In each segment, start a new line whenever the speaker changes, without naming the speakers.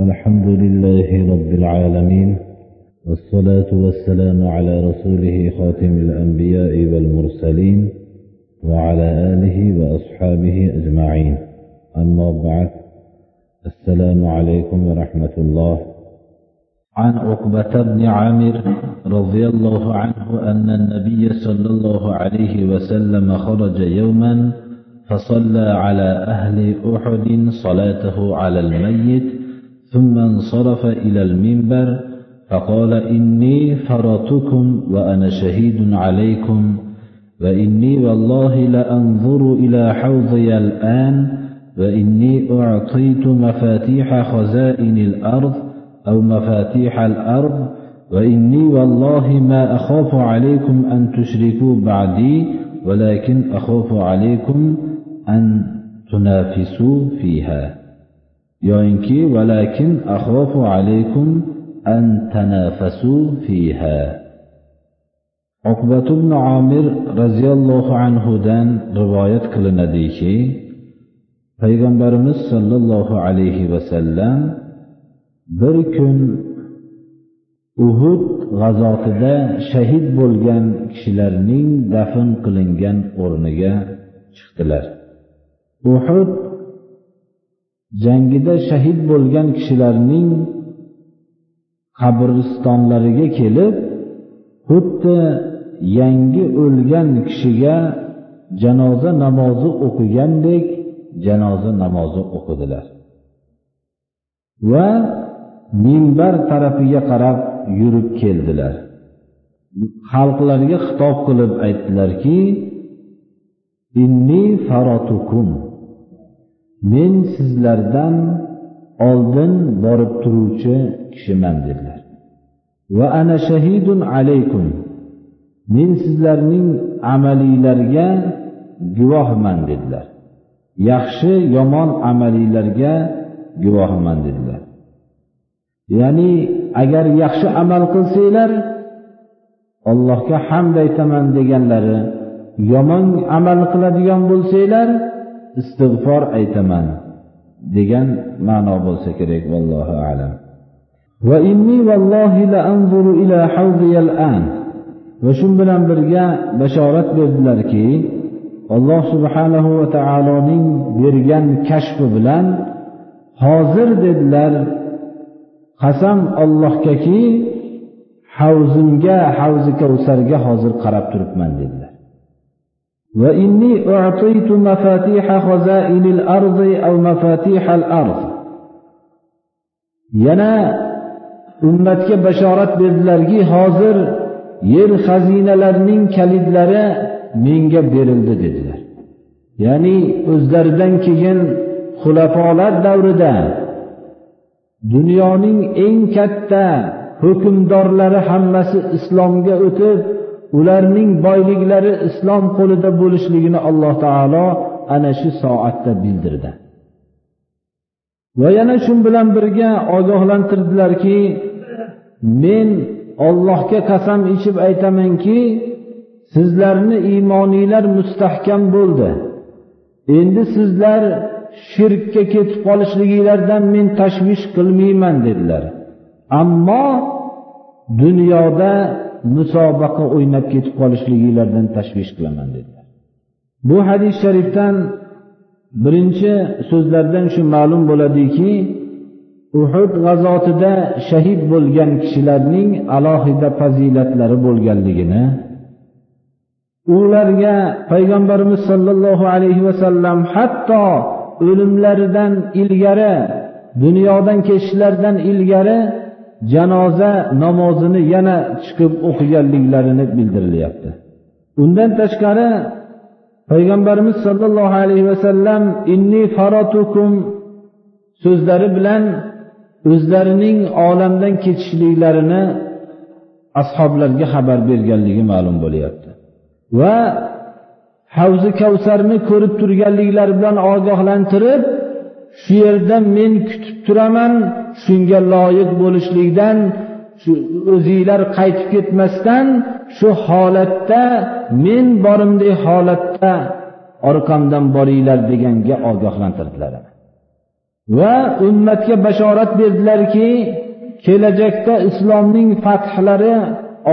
الحمد لله رب العالمين والصلاة والسلام على رسوله خاتم الأنبياء والمرسلين وعلى آله وأصحابه أجمعين. أما بعد السلام عليكم ورحمة الله. عن عقبة بن عامر رضي الله عنه أن النبي صلى الله عليه وسلم خرج يوما فصلى على أهل أحد صلاته على الميت ثم انصرف إلى المنبر فقال إني فرطكم وأنا شهيد عليكم وإني والله لأنظر إلى حوضي الآن وإني أعطيت مفاتيح خزائن الأرض أو مفاتيح الأرض وإني والله ما أخاف عليكم أن تشركوا بعدي ولكن أخاف عليكم أن تنافسوا فيها. Yoyinki valakin axofu alaykum an tanafasu fiha. Uqbat ibn omir roziyallohu anhudan rivoyat qilinadiki payg'ambarimiz sollallohu alayhi vasallam bir kun uhud g'azotida shahid bo'lgan kishilarning dafn qilingan o'rniga chiqdilar. Uhud jangida shahid bo'lgan kishilarning qabristonlariga kelib xuddi yangi o'lgan kishiga janoza namozi o'qigandek janoza namozi o'qidilar. Va minbar tarafiga qarab yurib keldilar. Xalqlarga xitob qilib aytdilarki inni faratukum. Men sizlardan oldin borib turuvchi kishiman dedilar. Va ana shahidun alaykum. Men sizlarning amalinglarga guvohman dedilar. Yaxshi yomon amalinglarga guvohman dedilar. Ya'ni agar yaxshi amal qilsanglar allohga hamd aytaman deganlari yomon amal qiladigan bo'lsanglar istig'for aytaman degan ma'no bo'lsa kerak vallohu alam. Va inni vallohi la anzuru ila havziyal an. Va shu bilan birga bashorat berdilarki alloh subhanahu va taoloning bergan kashfi bilan hozir dedilar qasam ollohgaki havzimga havzi kavsarga hozir qarab turibman dedilar. وإني أعطيت مفاتيح خزائن الأرض أو مفاتيح الأرض yana ummatga bashorat berdilarki hozir yer xazinalarining kalidlari menga berildi dedilar ya'ni o'zlaridan keyin xulafolar davrida dunyoning eng katta hukmdorlari hammasi islomga o'tib ularning boyliklari islom qo'lida bo'lishligini alloh taolo ana shu soatda bildirdi. Va yana shu bilan birga ogohlantirdilarki men ollohga qasam ichib aytamanki sizlarni iymoninglar mustahkam bo'ldi. Endi sizlar shirkka ketib qolishliginglardan men tashvish qilmayman dedilar. Ammo dunyoda musobaqa o'ynab ketib qolishliginglardan tashvish qilaman dedilar. Bu hadis sharifdan birinchi so'zlardan shu ma'lum bo'ladiki uhud g'azotida shahid bo'lgan kishilarning alohida fazilatlari bo'lganligini ularga payg'ambarimiz sollallohu alayhi vasallam hatto o'limlaridan ilgari dunyodan ketishlaridan ilgari janoza namozini yana chiqib o'qiganliklarini bildirilyapti. Undan tashqari payg'ambarimiz sollallohu alayhi vasallam inni farotukum so'zlari bilan o'zlarining olamdan ketishliklarini ashoblarga xabar berganligi ma'lum bo'lyapti. Va havzi kavsarni ko'rib turganliklari bilan ogohlantirib shu yerda men kutib turaman shunga loyiq bo'lishlikdan shu o'zinglar qaytib ketmasdan shu holatda men borimdek holatda orqamdan boringlar deganga ogohlantirdilar. Va ummatga bashorat berdilarki kelajakda islomning fathlari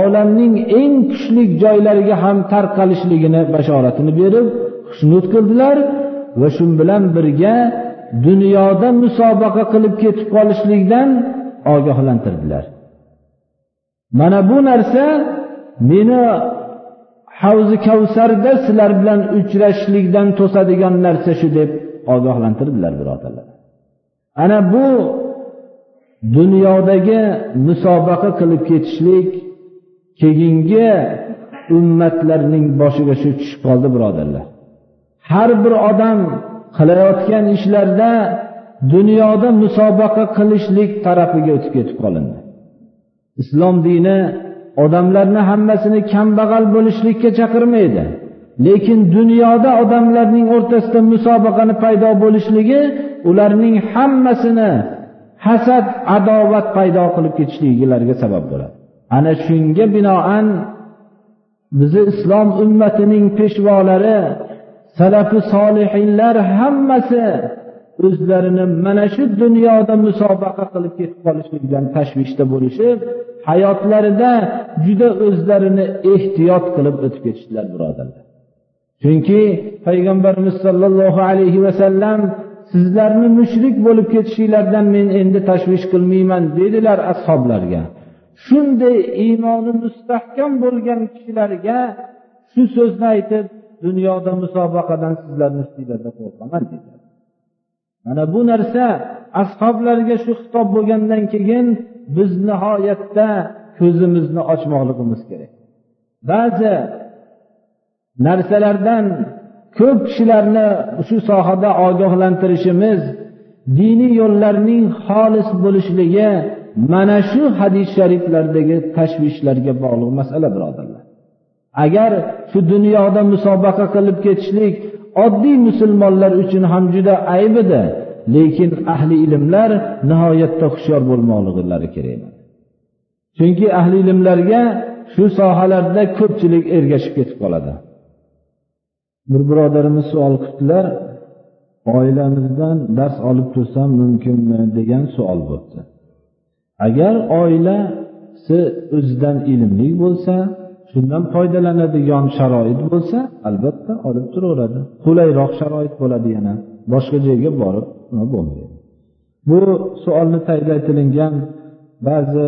olamning eng kuchli joylariga ham tarqalishligini bashoratini berib xushnud qildilar va shu bilan birga dunyoda musobaqa qilib ketib qolishlikdan ogohlantirdilar. Mana bu narsa meni havzi kavsarda sizlar bilan uchrashishlikdan to'sadigan narsa shu deb ogohlantirdilar birodarlar. Ana bu dunyodagi musobaqa qilib ketishlik keyingi ummatlarning boshiga shu tushib qoldi birodarlar. Har bir odam qilayotgan ishlarda dunyoda musobaqa qilishlik tarafiga o'tib ketib qolindi. Islom dini odamlarni hammasini kambag'al bo'lishlikka chaqirmaydi. Lekin dunyoda odamlarning o'rtasida musobaqani paydo bo'lishligi ularning hammasini hasad adovat paydo qilib ketishligilarga sabab bo'ladi. Ana shunga binoan bizni islom ummatining peshvolari salafi solihinlar hammasi o'zlarini mana shu dunyoda musobaqa qilib ketib qolishlikdan tashvishda bo'lishib hayotlarida juda o'zlarini ehtiyot qilib o'tib ketishdilar birodarlar. Chunki payg'ambarimiz sollallohu alayhi vasallam sizlarni mushrik bo'lib ketishinglardan men endi tashvish qilmayman dedilar ashoblarga. Shunday iymoni mustahkam bo'lgan kishilarga shu so'zni aytib dunyoda musobaqadan sizlarni ustinglarda qo'rqaman dedilar. Mana bu narsa ashoblarga shu xitob bo'lgandan keyin biz nihoyatda ko'zimizni ochmoqligimiz kerak. Ba'zi narsalardan ko'p kishilarni shu sohada ogohlantirishimiz diniy yo'llarning xolis bo'lishligi mana shu hadis shariflardagi tashvishlarga bog'liq masala birodarlar. Agar shu dunyoda musobaqa qilib ketishlik oddiy musulmonlar uchun ham juda ayb edi lekin ahli ilmlar nihoyatda hushyor bo'lmoqliklari kerak chunki ahli ilmlarga shu sohalarda ko'pchilik ergashib ketib qoladi. Bir birodarimiz savol qilibdilar oilamizdan dars olib tursam mumkinmi? degan savol bo'libdi. Agar oilasi o'zidan ilmli bo'lsa shundan foydalanadigan sharoit bo'lsa albatta olib turaveradi. Qulayroq sharoit bo'ladi yana. Boshqa joyga borib bo'lmaydi. Bu savolni tagida aytilingan ba'zi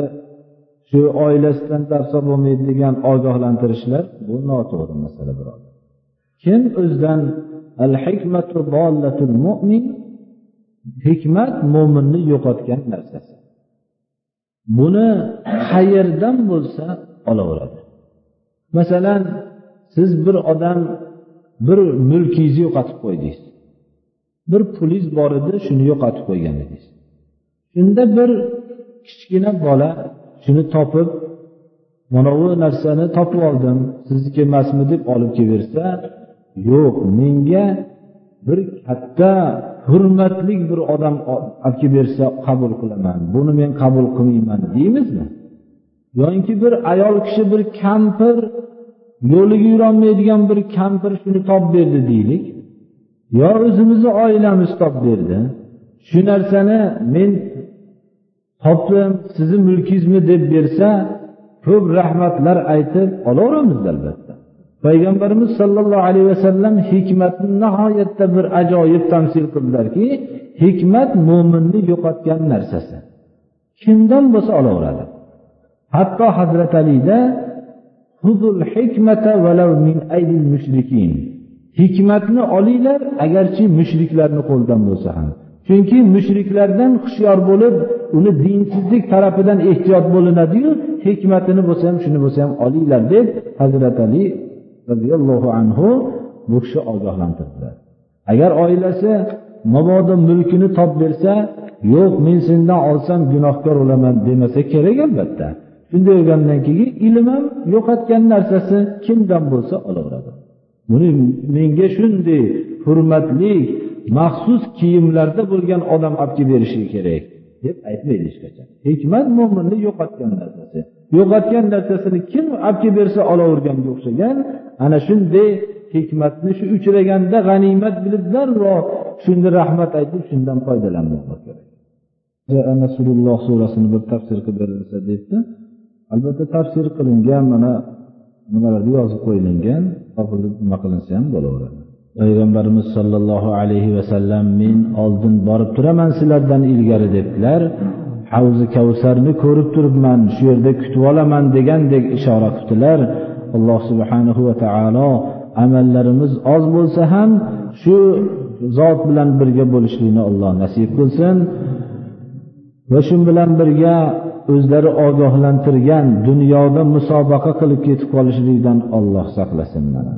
shu oilasidan dars bo'lmaydi degan ogohlantirishlar bu noto'g'ri masala birodar kim o'zidan al hikmatu mu'min hikmat mo'minni yo'qotgan narsasi. Buni qayerdan bo'lsa olaveradi? Masalan siz bir odam bir mulkingizni yo'qotib qo'ydingiz bir pulingiz bor edi shuni yo'qotib qo'ygan edingiz. Shunda bir kichkina bola shuni topib mana bu narsani topib oldim sizniki emasmi deb olib kelaversa yo'q menga bir katta hurmatli bir odam olib kelib bersa qabul qilaman. Buni men qabul qilmayman deymizmi? Yoinki bir ayol kishi bir kampir yo'liga yurolmaydigan bir kampir shuni topib berdi deylik. Yo o'zimizni oilamiz topib berdi. Shu narsani men topdim sizni mulkingizmi deb bersa ko'p rahmatlar aytib olaveramiz albatta. Payg'ambarimiz sollallohu alayhi vasallam hikmatni nihoyatda bir ajoyib tamsil qildilarki hikmat mo'minni yo'qotgan narsasi. Kimdan bo'lsa olaveradi. Hatto hazrat alida hikmatni olinglar agarchi mushriklarni qo'lidan bo'lsa ham. Chunki mushriklardan hushyor bo'lib uni dinsizlik tarafidan ehtiyot bo'linadiyu hikmatini bo'lsa ham shuni bo'lsa ham olinglar deb hazrat ali roziyallohu anhu bu kishi ogohlantirdilar. Agar oilasi mabodo mulkini topib bersa yo'q men sendan olsam gunohkor bo'laman demasa kerak albatta. Shunday bo'lgandan keyin ilm ham yo'qotgan narsasi kimdan bo'lsa olaveradi. Buni menga shunday hurmatli maxsus kiyimlarda bo'lgan odam olib kelib berishi kerak deb aytmaydi hech qachon. Hikmat mo'minni yo'qotgan narsasi. Yo'qotgan narsasini kim olib kelib bersa olaverganga o'xshagan ana shunday hikmatni shu uchraganda g'animat bilib darrov shunda rahmat aytib shundan foydalanmoq kerak. Rasululloh surasini bir tafsir qilib berilsa debdi albatta tafsir qilingan mana nimalarda yozib qo'yilgan nima qilinsa ham bo'laveradi. Payg'ambarimiz sollallohu alayhi vasallam men oldin borib turaman sizlardan ilgari debdilar. Havzi kavsarni ko'rib turibman shu yerda kutib olaman degandek ishora qilibdilar alloh subhanahu va taolo amallarimiz oz bo'lsa ham shu zot bilan birga bo'lishlikni alloh nasib qilsin. Va shu bilan birga o'zlari ogohlantirgan dunyoda musobaqa qilib ketib qolishlikdan olloh saqlasin mana.